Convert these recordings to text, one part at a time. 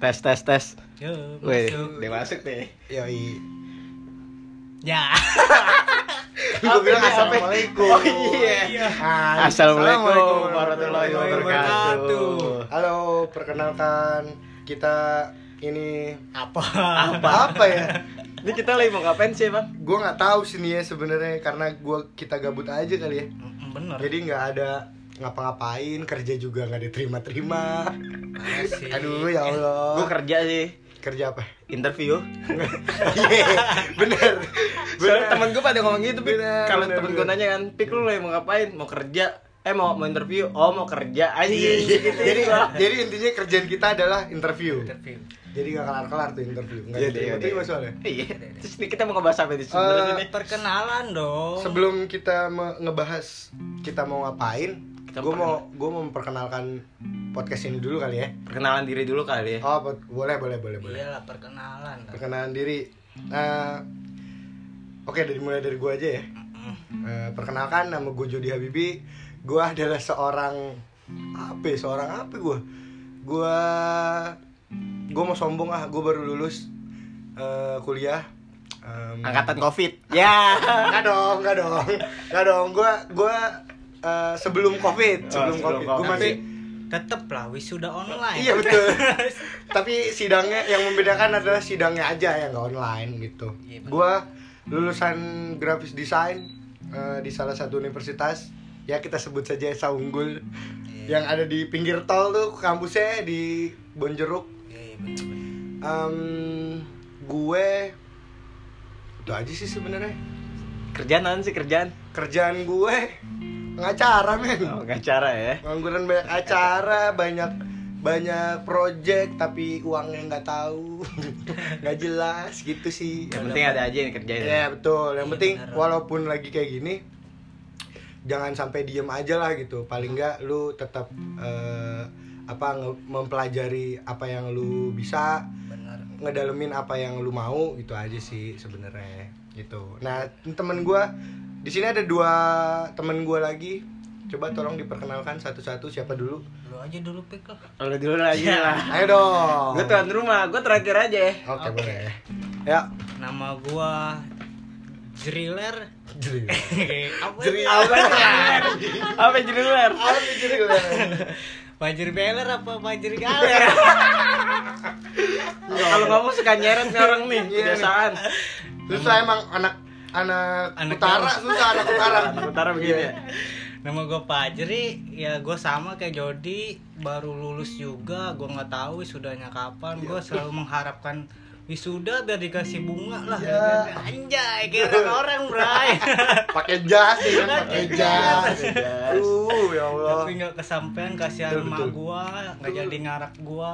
Tes tes tes. Yo, Wih, masuk. dia masuk nih. Yoi. Ya. Gue bilang assalamualaikum. Oh, iya. Hai. Assalamualaikum warahmatullahi wabarakatuh. Halo, perkenalkan kita ini Apa? Apa? apa ya? Ini kita lagi mau ngapain sih, Bang? Gue nggak tahu sih nih ya sebenarnya karena gua kita gabut aja kali ya. Bener. Jadi nggak ada ngapa-ngapain, kerja juga nggak diterima-terima. Asik. Aduh ya Allah. Gue kerja sih. kerja apa? Interview. Iya, bener. Soalnya temen gue pada ngomong gitu, Pik. Bener, Kalau bener, temen gue bener. nanya kan, Pik lu mau ngapain? Mau kerja? Eh mau mau interview? Oh mau kerja aja Iya, gitu. jadi jadi intinya kerjaan kita adalah interview. Interview. Jadi nggak kelar-kelar tuh interview. Nggak Iya, diterima iya, iya. soalnya. Iya. Terus ini kita mau ngebahas apa di Eh, nih? Perkenalan dong. Sebelum kita ngebahas kita mau ngapain, gue mau gue mau memperkenalkan podcast ini dulu kali ya. Perkenalan diri dulu kali ya. Oh, boleh boleh boleh boleh. Iyalah perkenalan. Perkenalan diri. Nah, oke dari mulai dari gue aja ya. Eh, perkenalkan nama gue Jody Habibi. Gue adalah seorang apa? ya? Seorang apa gue? Gue gue mau sombong ah. Gue baru lulus eh, kuliah. Em, Angkatan Covid. Ya. Enggak dong, enggak dong. Enggak dong. Gua gua eh, sebelum Covid, sebelum, sebelum Covid. Covid. masih Tetep lah wisuda online. Iya betul. Tapi sidangnya yang membedakan adalah sidangnya aja yang nggak online gitu. Iya. Gua lulusan grafis desain eh, di salah satu universitas ya kita sebut saja Esa Unggul Iya. yang ada di pinggir tol tuh kampusnya di Bonjeruk. Iya, iya, bener. Em, gue itu aja sih sebenarnya Kerjaan sih kerjaan? kerjaan gue ngacara men Oh, nggak cara ya. ngangguran banyak acara banyak banyak project tapi uangnya nggak tahu nggak jelas gitu sih Yang penting ada aja yang kerjain. ya betul yang Iya, penting bener. walaupun lagi kayak gini jangan sampai diem aja lah gitu paling nggak lu tetap eh, apa mempelajari apa yang lu bisa Bener. ngedalemin apa yang lu mau itu aja sih sebenarnya gitu nah temen gua di sini ada dua temen gua lagi coba tolong diperkenalkan satu-satu siapa dulu Lu aja dulu pik lah. Kalau dulu lagi Ya. lah. ayo dong Gue tuan rumah, gue terakhir aja. oke Oke. boleh ya Nama gua Driller. jadi Apa Driller. ini? Apa sih? Apa jadi luar? Fajri Beler apa Fajri Galer? Kalau ngomong suka nyeret nih orang nih, Iya. kebiasaan. susah emang anak anak, Anak utara susah anak utara Anak utara begini ya. Nama gue Fajri, ya gue sama kayak Jody, baru lulus juga, gue nggak tahu wisudanya kapan. Gue selalu mengharapkan wisuda biar dikasih bunga lah. Ya. Anjay, kayak orang bray. pakai jas ya pakai jas uh ya Allah Tapi nggak kesampean kasihan emak gue, nggak jadi ngarak gue,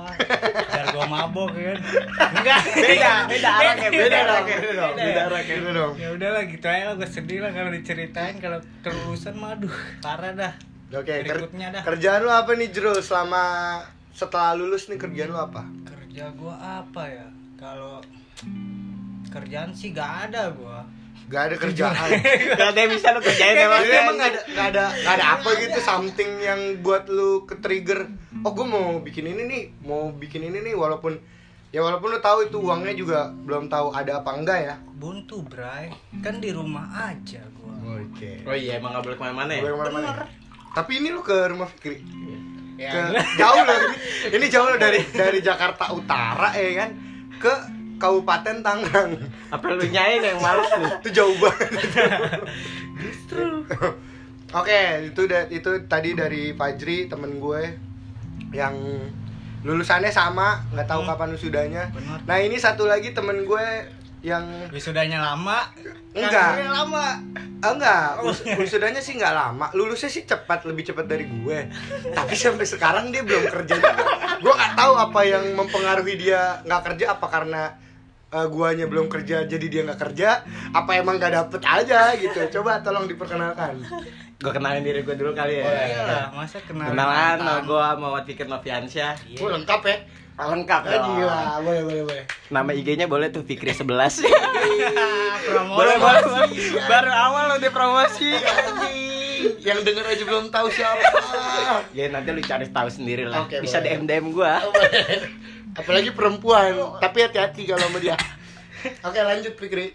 biar gue mabok kan. Enggak, Beda, beda arahnya, beda arahnya. Beda dong, beda. arahnya Beda dong Ya udahlah gitu aja lah gue sedih lah kalau diceritain kalau kelulusan mah aduh parah dah. oke ker- Berikutnya dah. kerjaan lu apa nih Jero selama setelah lulus nih kerjaan lu apa kerja gua apa ya kalau kerjaan sih gak ada gua. Gak ada kerjaan. Gak ada. Yang bisa lu kerjain emang. Jadi emang gak ada, gak ada, gak ada apa gitu something yang buat lu ke trigger Oh gue mau bikin ini nih, mau bikin ini nih walaupun Ya walaupun lu tahu itu uangnya juga belum tahu ada apa enggak ya. Buntu bray. Kan di rumah aja gua. Oke. Oh iya, emang gak boleh ke mana-mana ya? Boleh ke mana-mana. Ya? Tapi ini lu ke rumah Fikri. Ya ke jauh loh ini, ini jauh loh dari dari Jakarta Utara ya kan ke Kabupaten Tangerang. Apa lu nyain yang males nih? itu jauh banget. Oke itu da- itu tadi dari Fajri temen gue yang lulusannya sama nggak tahu Hmm. kapan wisudanya nah ini satu lagi temen gue yang wisudanya lama Enggak. kantornya lama. Ah, enggak. Wis- wisudanya sih nggak lama. Lulusnya sih cepat lebih cepat dari gue. Tapi sampai sekarang dia belum kerja juga. Gue nggak tahu apa yang mempengaruhi dia nggak kerja apa karena eh, guanya belum kerja jadi dia nggak kerja apa emang nggak dapet aja gitu. Coba tolong diperkenalkan Gue kenalin diri gue dulu kali ya. Boleh. iyalah masa kenal Kenalan, nama gue Muhammad Fikir Noviansyah. Iya. Gue lengkap ya Lengkap Ah, dong. gila boleh boleh boleh Nama IG-nya boleh tuh Fikri 11 promosi Boleh boleh boleh. Baru awal udah promosi. Anjing. nih yang denger aja belum tahu siapa Ya nanti lu cari tahu sendiri lah. Oke, Bisa boleh. DM DM gua. apalagi perempuan tapi hati-hati kalau sama dia oke lanjut Fikri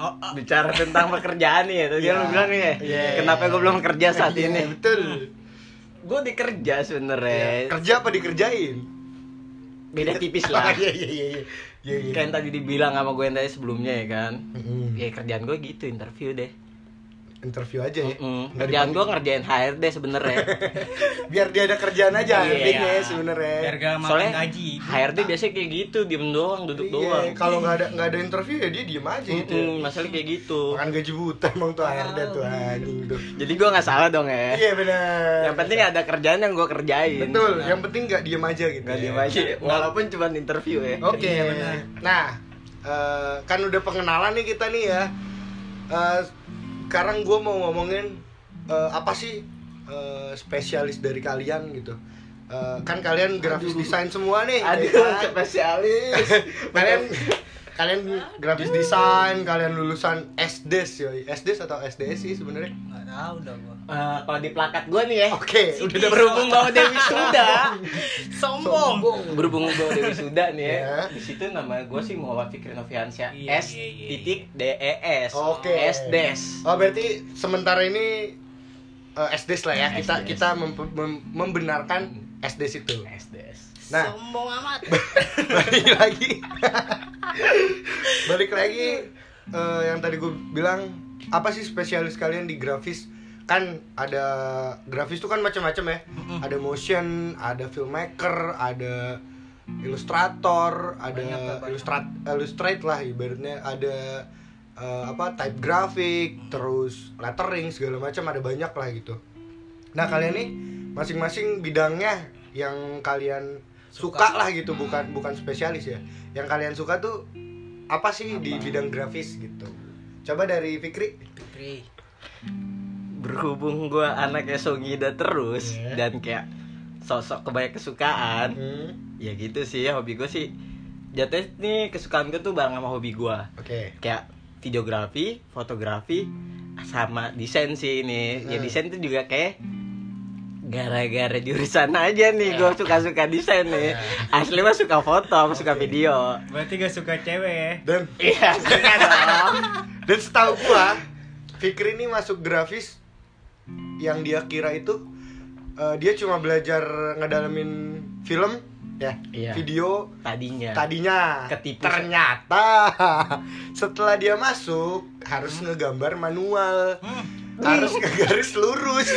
Oh, oh. Bicara tentang pekerjaan nih ya. Tadi Iya. lu bilang nih ya. Iya. Kenapa gua belum kerja saat Iya, ini? betul Gua dikerja sebenarnya. kerja apa dikerjain Beda tipis lah. iya iya iya iya iya iya. Kayak yang tadi dibilang sama gue yang tadi sebelumnya ya kan. Mm-mm. Ya kerjaan gue gitu interview deh. Interview aja ya Mm-mm. Nggak Kerjaan gue ngerjain HRD sebenarnya. biar dia ada kerjaan aja Iya. intinya sebenarnya biar gak makan Soalnya gaji HRD biasanya kayak gitu, diem doang, duduk Iya, doang. kalau nggak ada nggak ada interview ya dia diem aja gitu ya. Mm-mm, masalahnya kayak gitu. makan gaji buta emang tuh HRD tuh anjing tuh Jadi gue nggak salah dong ya. iya benar Yang penting ada kerjaan yang gue kerjain. betul yang penting nggak diem aja gitu Gak ya. diem aja, walaupun cuma interview ya. Oke. Iya, benar. Nah, eh, kan udah pengenalan nih kita nih ya. Eh, sekarang gue mau ngomongin eh, apa sih eh, spesialis dari kalian gitu. Eh, kan kalian grafis desain semua nih. ya Aduh, kan? spesialis. kalian kalian grafis desain, kalian lulusan SDS yoi. SDS atau SDS sih sebenarnya. nggak tahu dah gua Eh, kalau di plakat gue nih ya. Oke, udah dapet Berhubung bawa Dewi Suda. sombong Berhubung bawa Dewi Suda nih ya. Ya. Di situ nama gue sih Muhammad Fikri Noviansyah. Iya, S iya, iya. titik D E S. Oke. SDS. Oh berarti sementara ini eh, SDS lah ya kita SDS. kita mem- mem- membenarkan SDS itu. SDS. Nah. sombong amat balik lagi balik lagi eh, yang tadi gue bilang apa sih spesialis kalian di grafis? Kan ada grafis tuh kan macam-macam ya. Ada motion ada filmmaker ada ilustrator ada ilustrat illustrate lah ibaratnya. Ada eh, apa type graphic terus lettering segala macam ada banyak lah gitu. Nah kalian nih masing-masing bidangnya yang kalian suka, lah gitu bukan bukan spesialis ya. Yang kalian suka tuh apa sih di bidang grafis gitu? Coba dari Fikri. Fikri. Berhubung gue anaknya Songida terus Iya. dan kayak sosok kebanyak kesukaan. Hmm, Ya gitu sih, hobi gue sih. Jatuhnya nih kesukaan gue tuh bareng sama hobi gue oke. Kayak videografi, fotografi, sama desain sih ini. Ya Hmm. desain tuh juga kayak gara-gara jurusan aja nih gue suka-suka desain nih. Asli mah suka foto, suka video. berarti gak suka cewek ya dan Iya, suka dong. dan setahu gua Fikri ini masuk grafis yang dia kira itu eh, dia cuma belajar ngedalamin film ya Iya. video Tadinya. tadinya Ketipu. ternyata setelah dia masuk harus ngegambar manual harus ngegaris lurus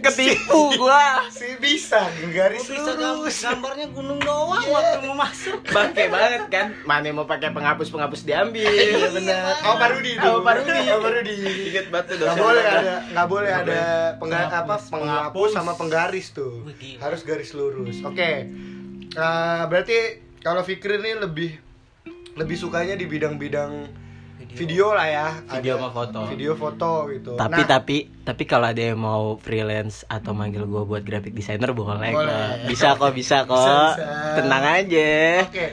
Ketipu gua. si bisa ngegaris Gua bisa lurus gambarnya gunung doang waktu mau masuk Bangke banget kan. Mana mau pakai penghapus-penghapus diambil. Iya benar. Oh Parudi itu. Oh, Parudi. Oh Parudi. Ingat banget tuh Nggak boleh ada nggak boleh ada pengga, Penghapus. apa penghapus Penghapus. sama penggaris tuh. Harus garis lurus. Oke. Eh, berarti kalau Fikri ini lebih lebih sukanya di bidang-bidang video lah ya. Video Ada sama foto. Video foto gitu. Tapi Nah, tapi tapi kalau ada yang mau freelance atau manggil gue buat graphic designer boleh, Boleh. kok. Bisa kok, bisa kok. Bisa, bisa. Tenang aja. Oke.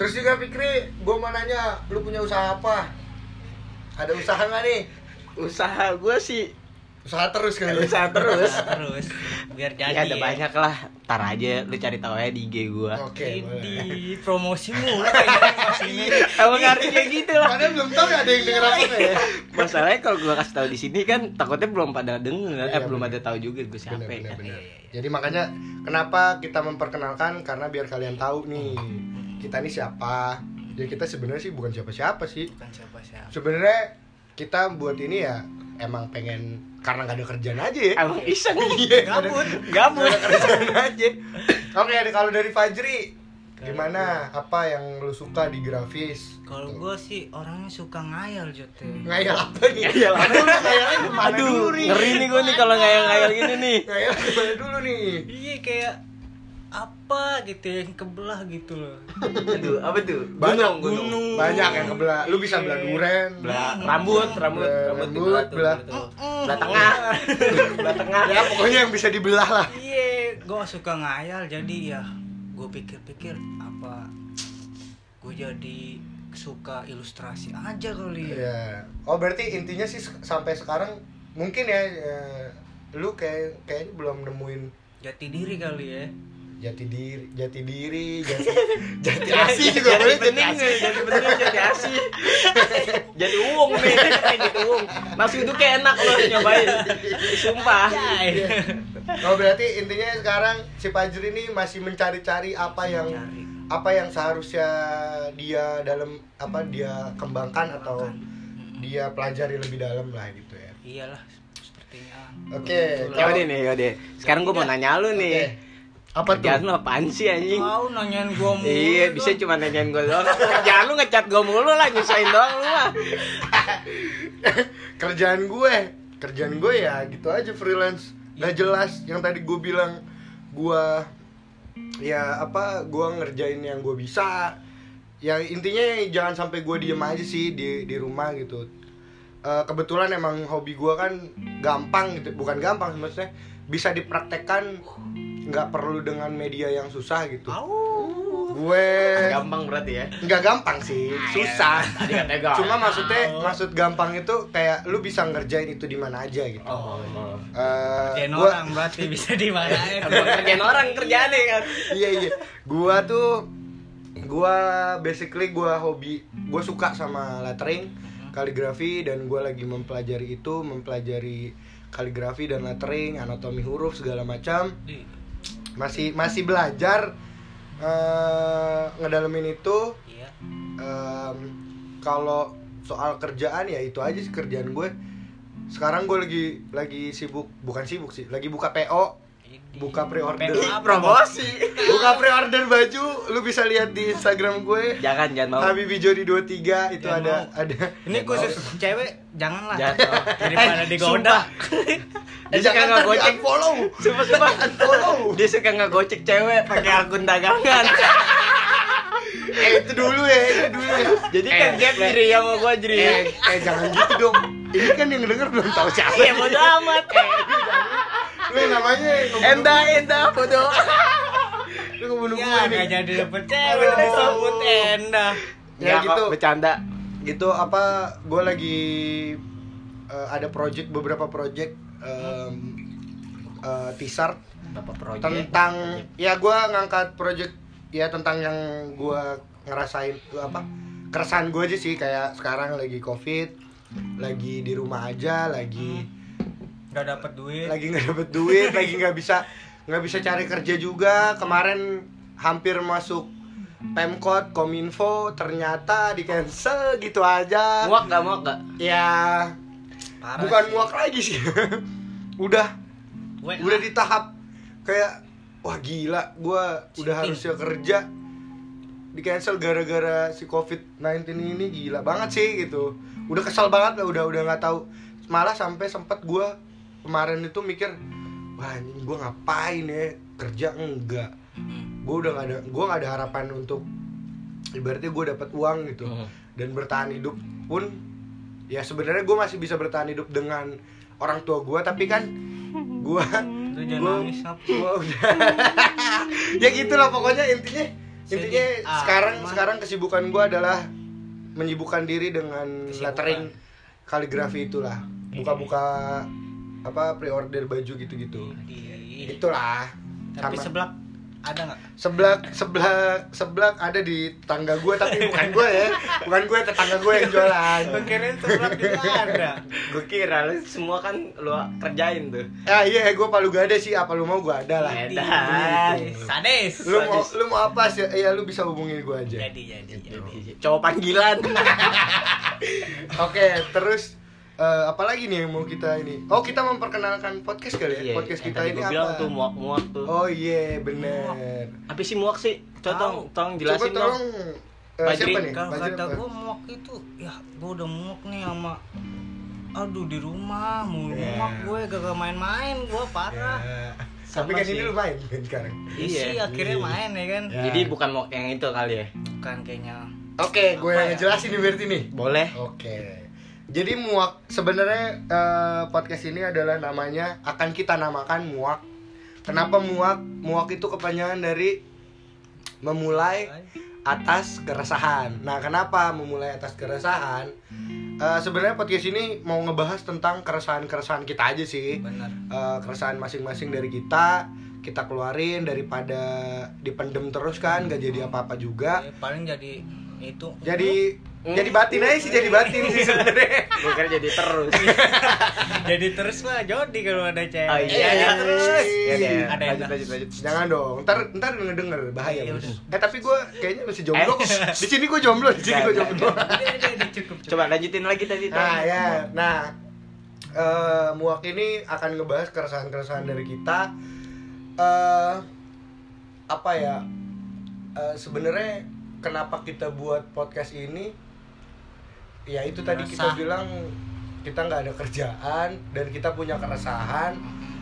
Terus juga Fikri, gue mau nanya, lu punya usaha apa? Ada usaha nggak nih? Usaha gue sih Usaha terus ya? usaha terus. terus biar jadi ya ada banyak lah. Ntar aja lu cari tahu aja di IG gue. Oke, boleh. di promosi mulu ini Emang harus kayak gitu lah. Padahal belum tahu ya ada yang denger apa ya. Masalahnya kalau gue kasih tahu di sini kan takutnya belum pada denger, eh Iya, belum bener. ada tahu juga gue siapa. Bener, ya. bener, bener. Jadi makanya kenapa kita memperkenalkan karena biar kalian tahu nih kita ini siapa. Ya kita sebenarnya sih bukan siapa-siapa sih. bukan siapa siapa Sebenarnya kita buat ini ya emang pengen karena gak ada kerjaan aja ya. Emang iseng. Iya, Gabut. Gabut. ada kerjaan aja. Oke, kalau dari Fajri gimana? Apa yang lu suka di grafis? kalau gue sih orangnya suka ngayal jote Ngayal apa nih? Ngayal apa? Aduh, ngayalnya ke mana Aduh, dulu nih? ngeri nih gue nih kalau ngayal-ngayal gini nih. Ngayal ke mana dulu nih? iya kayak apa gitu yang kebelah gitu loh Aduh, apa tuh? Banyak Gunung, gunung. Banyak yang kebelah. Lu bisa belah duren. Belah rambut, rambut, Belah rambut, rambut, belah- tuh. Belah tengah. Belah tengah. Ya pokoknya yang bisa dibelah lah. iya gue suka ngayal jadi ya gue pikir-pikir apa gue jadi suka ilustrasi aja kali ya Iya. Oh berarti intinya sih sampai sekarang mungkin ya eh, lu kayak kayaknya belum nemuin jati diri kali ya jati diri jati diri jati jati asih juga boleh jadi jadi bener jadi asi jadi uung nih jadi uung. Nasi itu kayak enak loh nyobain. Sumpah. Oh berarti intinya sekarang si Fajri ini masih mencari-cari apa yang Mencari. apa yang seharusnya dia dalam apa dia kembangkan atau dia pelajari lebih dalam lah gitu ya. Iyalah sepertinya. Oke ya udah nih udah sekarang gue mau nanya lu nih apa tuh? Kerjaan lu apaan sih anjing? Mau nanyain gua mulu Iya, bisa cuma nanyain gue doang. Kerjaan lu ngecat gue mulu lah, nyusahin doang lu mah. kerjaan gue kerjaan gue ya gitu aja freelance. Nggak jelas yang tadi gue bilang gue ya apa gue ngerjain yang gue bisa. Ya intinya jangan sampai gue diem aja sih di di rumah gitu. Eh, kebetulan emang hobi gue kan gampang gitu bukan gampang maksudnya bisa dipraktekkan nggak perlu dengan media yang susah gitu. Au. gue Gampang berarti ya. nggak gampang sih susah. Tadi katanya gampang. cuma maksudnya maksud gampang itu kayak lu bisa ngerjain itu di mana aja gitu. Oh, Eh, Kerjain gua- orang berarti bisa di mana ya kerjaan orang kerjaan kan. iya iya. Gua tuh gua basically gua hobi gua suka sama lettering kaligrafi dan gua lagi mempelajari itu mempelajari kaligrafi dan lettering anatomi huruf segala macam. Ih, masih masih belajar eh ngedalamin itu. Iya. Em, kalau soal kerjaan ya itu aja sih kerjaan gue. Sekarang gue lagi lagi sibuk bukan sibuk sih lagi buka PO. Buka pre-order Promosi. buka pre-order baju lu bisa lihat di Instagram gue Jangan jangan mau. Habibi Jody 23 itu Jangan ada mau. ada Ini khusus cewek, janganlah. Jangan. Daripada Eh, digoda. di Dia suka nggak di gocek. unfollow Sumpah sumpah. unfollow Dia suka ngegocek cewek pakai akun dagangan. eh itu dulu ya itu dulu ya Jadi kan gap diri ya mau gua jadi. eh, eh jangan gitu dong ini kan yang denger belum tahu siapa Ya bodo amat. Lu namanya Enda enda bodo. lu ngebunuh Ya, gue nih nggak jadi dapet cewek disebut Enda. Ya, Ya gitu. Bercanda. gitu apa gue lagi eh, ada project beberapa project em, eh, teaser proyek. tentang ya gue ngangkat project ya tentang yang gue ngerasain apa keresahan gue aja sih kayak sekarang lagi covid lagi di rumah aja lagi Gak dapet duit. lagi nggak dapet duit lagi nggak bisa nggak bisa cari kerja juga kemarin hampir masuk Pemkot, Kominfo, ternyata di cancel gitu aja. Muak gak muak gak? Ya, Parah bukan sih. muak lagi sih. udah, WA. udah di tahap kayak wah gila, gua udah harusnya kerja di cancel gara-gara si COVID-19 ini gila banget sih gitu. Udah kesal banget lah, udah udah nggak tahu. Malah sampai sempet gua kemarin itu mikir, wah ini gua ngapain ya kerja enggak. Hmm. Gue udah gak ada, gua nggak ada harapan untuk ibaratnya gue dapat uang gitu Hmm. dan bertahan hidup pun ya sebenarnya gue masih bisa bertahan hidup dengan orang tua gue tapi kan gue gua udah ya gitulah pokoknya intinya intinya amat. sekarang sekarang kesibukan gue adalah menyibukkan diri dengan Kesibukan. lettering kaligrafi itulah buka-buka apa pre-order baju gitu-gitu itulah Tapi Sama- sebelah ada nggak? seblak seblak seblak ada di tangga gue tapi bukan gue ya bukan gue tetangga gue yang jualan Gue kirain sebelah juga ada. Gue kira lu semua kan lu kerjain tuh. ah iya gue palu gak ada sih apa lu mau gue ada lah. Ih, Sadis. lu mau lu mau apa sih ya lu bisa hubungin gue aja Jadi jadi jadi. Cowok panggilan. oke terus eh, apa lagi nih yang mau kita ini oh kita memperkenalkan podcast kali ya Iya, podcast yang kita tadi ini gua bilang apa tuh muak-muak tuh. oh iya bener Apa sih muak sih? Coba tolong, tolong coba jelasin tolong dong. eh, Fajri, siapa nih Kalau kata apa? gue muak itu, ya gue udah muak nih sama Aduh di rumah, mulu Ya. muak gue gak main-main gue parah Ya. Sama tapi kan sih. ini lu main kan sekarang Iya Iya. sih akhirnya Iya. main ya kan Ya. Jadi bukan muak yang itu kali ya. Bukan kayaknya oke gue Apa yang ya? ngejelasin nih berarti nih Boleh. Oke. Jadi muak sebenarnya eh, podcast ini adalah namanya akan kita namakan muak. Kenapa muak? Muak itu kepanjangan dari memulai atas keresahan. Nah, kenapa memulai atas keresahan? eh, sebenarnya podcast ini mau ngebahas tentang keresahan-keresahan kita aja sih. benar Eh, keresahan masing-masing dari kita kita keluarin daripada dipendem terus kan gak jadi apa-apa juga. Ya, paling jadi itu Jadi jadi batin aja sih jadi batin sih sebenarnya. Gue kira jadi terus. jadi terus mah jodi kalau ada cewek Oh iya, iya, terus. iya. Ya, ya. Ada yang Lanjut, lanjut, lanjut. Jangan dong, ntar ntar ngedenger bahaya. Iya. Eh tapi gue kayaknya masih jomblo. Eh. Di sini gue jomblo, di sini gue jomblo. Udah, udah, cukup, cukup. Coba lanjutin lagi tadi. Nah ya, nah eh, muak ini akan ngebahas keresahan-keresahan dari kita. eh apa ya? eh, Sebenarnya kenapa kita buat podcast ini? Ya itu tadi kita bilang kita nggak ada kerjaan dan kita punya keresahan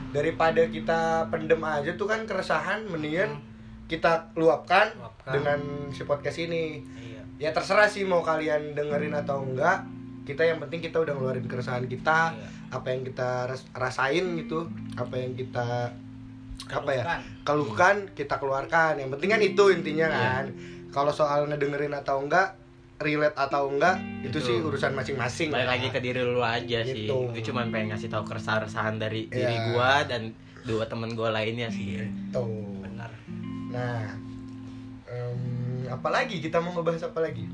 daripada kita pendem aja tuh kan keresahan mendingan kita luapkan, Luapkan. dengan si podcast ini Iya. ya terserah sih mau kalian dengerin atau enggak kita yang penting kita udah ngeluarin keresahan kita Iya. apa yang kita ras- rasain gitu apa yang kita apa ya Keluhkan. keluhkan kita keluarkan yang penting kan itu intinya Iya. kan kalau soal ngedengerin atau enggak relate atau enggak itu, Itu. sih urusan masing-masing Balik lagi ke diri lu aja sih. Gitu. Gue cuma pengen ngasih tahu keresahan-keresahan dari diri Iya. gua dan dua temen gua lainnya sih. Tuh. benar Nah, em, apalagi kita mau ngebahas apa lagi?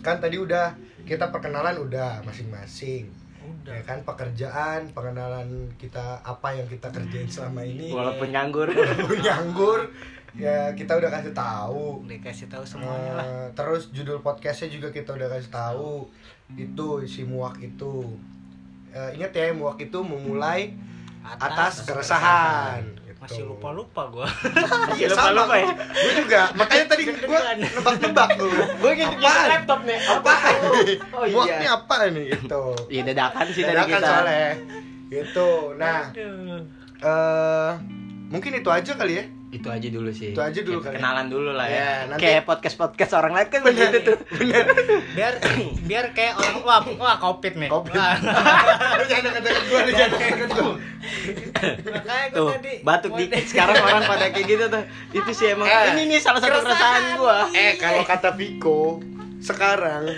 Kan tadi udah kita perkenalan udah masing-masing. udah Ya kan pekerjaan, pengenalan kita apa yang kita kerjain selama ini. Walaupun nganggur. Walaupun nganggur, ya kita udah kasih tahu. dikasih tahu semuanya lah Eh, terus judul podcastnya juga kita udah kasih tahu. Itu si muak itu. Eh, ingat ya muak itu memulai atas, keresahan. Gitu. masih lupa lupa gua Masih Iya, lupa-lupa sama. ya? Gue juga. Makanya tadi gue nebak-nebak gue. Gue gitu Apaan? laptop nih. Nih? Oh iya. Muak ini apa nih gitu. Iya dadakan sih tadi Dadakan kita. soalnya. Gitu. Nah, eh mungkin itu aja kali ya. Itu aja dulu sih. Itu aja dulu Kayak kali. Kenalan dulu lah Iya, ya. nanti- Kayak podcast-podcast orang lain kan begitu tuh. Bener. biar biar kayak orang wah wah covid nih Covid. Lu jangan dekat-dekat gue, lu jangan dekat-dekat gue. makanya tadi batuk dikit sekarang orang pada kayak gitu tuh. Itu sih emang Eh, ini nih salah satu keresahan gua. Eh, kalau kata Viko, sekarang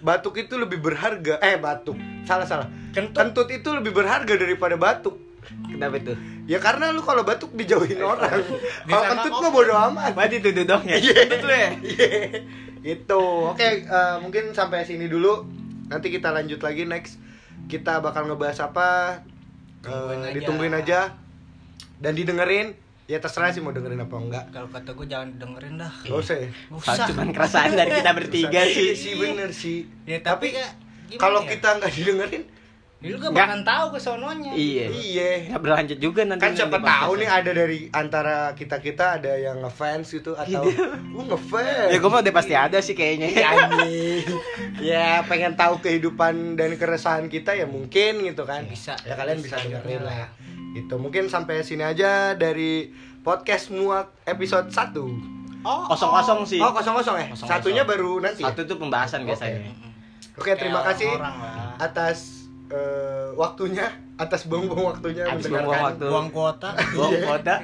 batuk itu lebih berharga. Eh, batuk. Salah salah. Kentut. Kentut itu lebih berharga daripada batuk. Kenapa itu? Ya karena lu kalau batuk dijauhin orang. Kalau kentut mah bodo amat. Berarti itu dong ya. Iya. Kentut lu ya. Iya. Gitu. Oke, eh, mungkin sampai sini dulu. Nanti kita lanjut lagi next. Kita bakal ngebahas apa? Tungguin aja. ditungguin aja dan didengerin. Ya terserah sih mau dengerin apa enggak. kalau kata gua jangan dengerin dah Gak usah ya. Usah cuman keresahan dari kita bertiga Iya sih. sih bener sih. ya tapi gimana Kalau ya? kita nggak didengerin, lu gak Nggak. bakal tahu ke sononya Iya. iya. Nggak berlanjut juga nanti. Kan siapa tahu nih ada dari antara kita kita ada yang ngefans gitu atau lu ngefans. Ya gue mah udah pasti ada sih kayaknya. Iya, ya pengen tahu kehidupan dan keresahan kita ya mungkin gitu kan. Bisa. Ya kalian bisa Bisa dengerin lah. Gitu. Mungkin sampai sini aja dari podcast muak episode 1. oh Kosong-kosong sih. Oh, kosong-kosong ya? Satunya baru nanti. ya? Satu tuh pembahasan biasanya. Oke, terima kasih atas eh, waktunya, atas buang-buang waktunya mendengarkan. buang-buang waktu. buang kuota Buang Iya. kuota.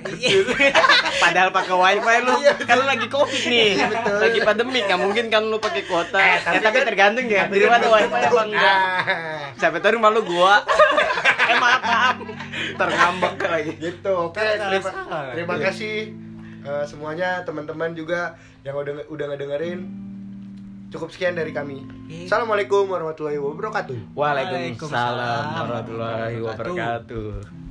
Padahal pakai wifi lu. Iya. Kan lu lagi covid nih. betul. Lagi pandemi nggak mungkin kan lu pakai kuota. Eh, ya tapi tapi kan- tergantung ya. tapi Di rumah kan ada wifi apa enggak. Ah, Siapa tahu rumah lu gua. eh maaf maaf. Terngambek lagi. gitu. Oke, Salah, terima, terima kasih eh, semuanya teman-teman juga yang udah udah ngedengerin. Cukup sekian dari kami. Assalamualaikum warahmatullahi wabarakatuh. Waalaikumsalam warahmatullahi wabarakatuh.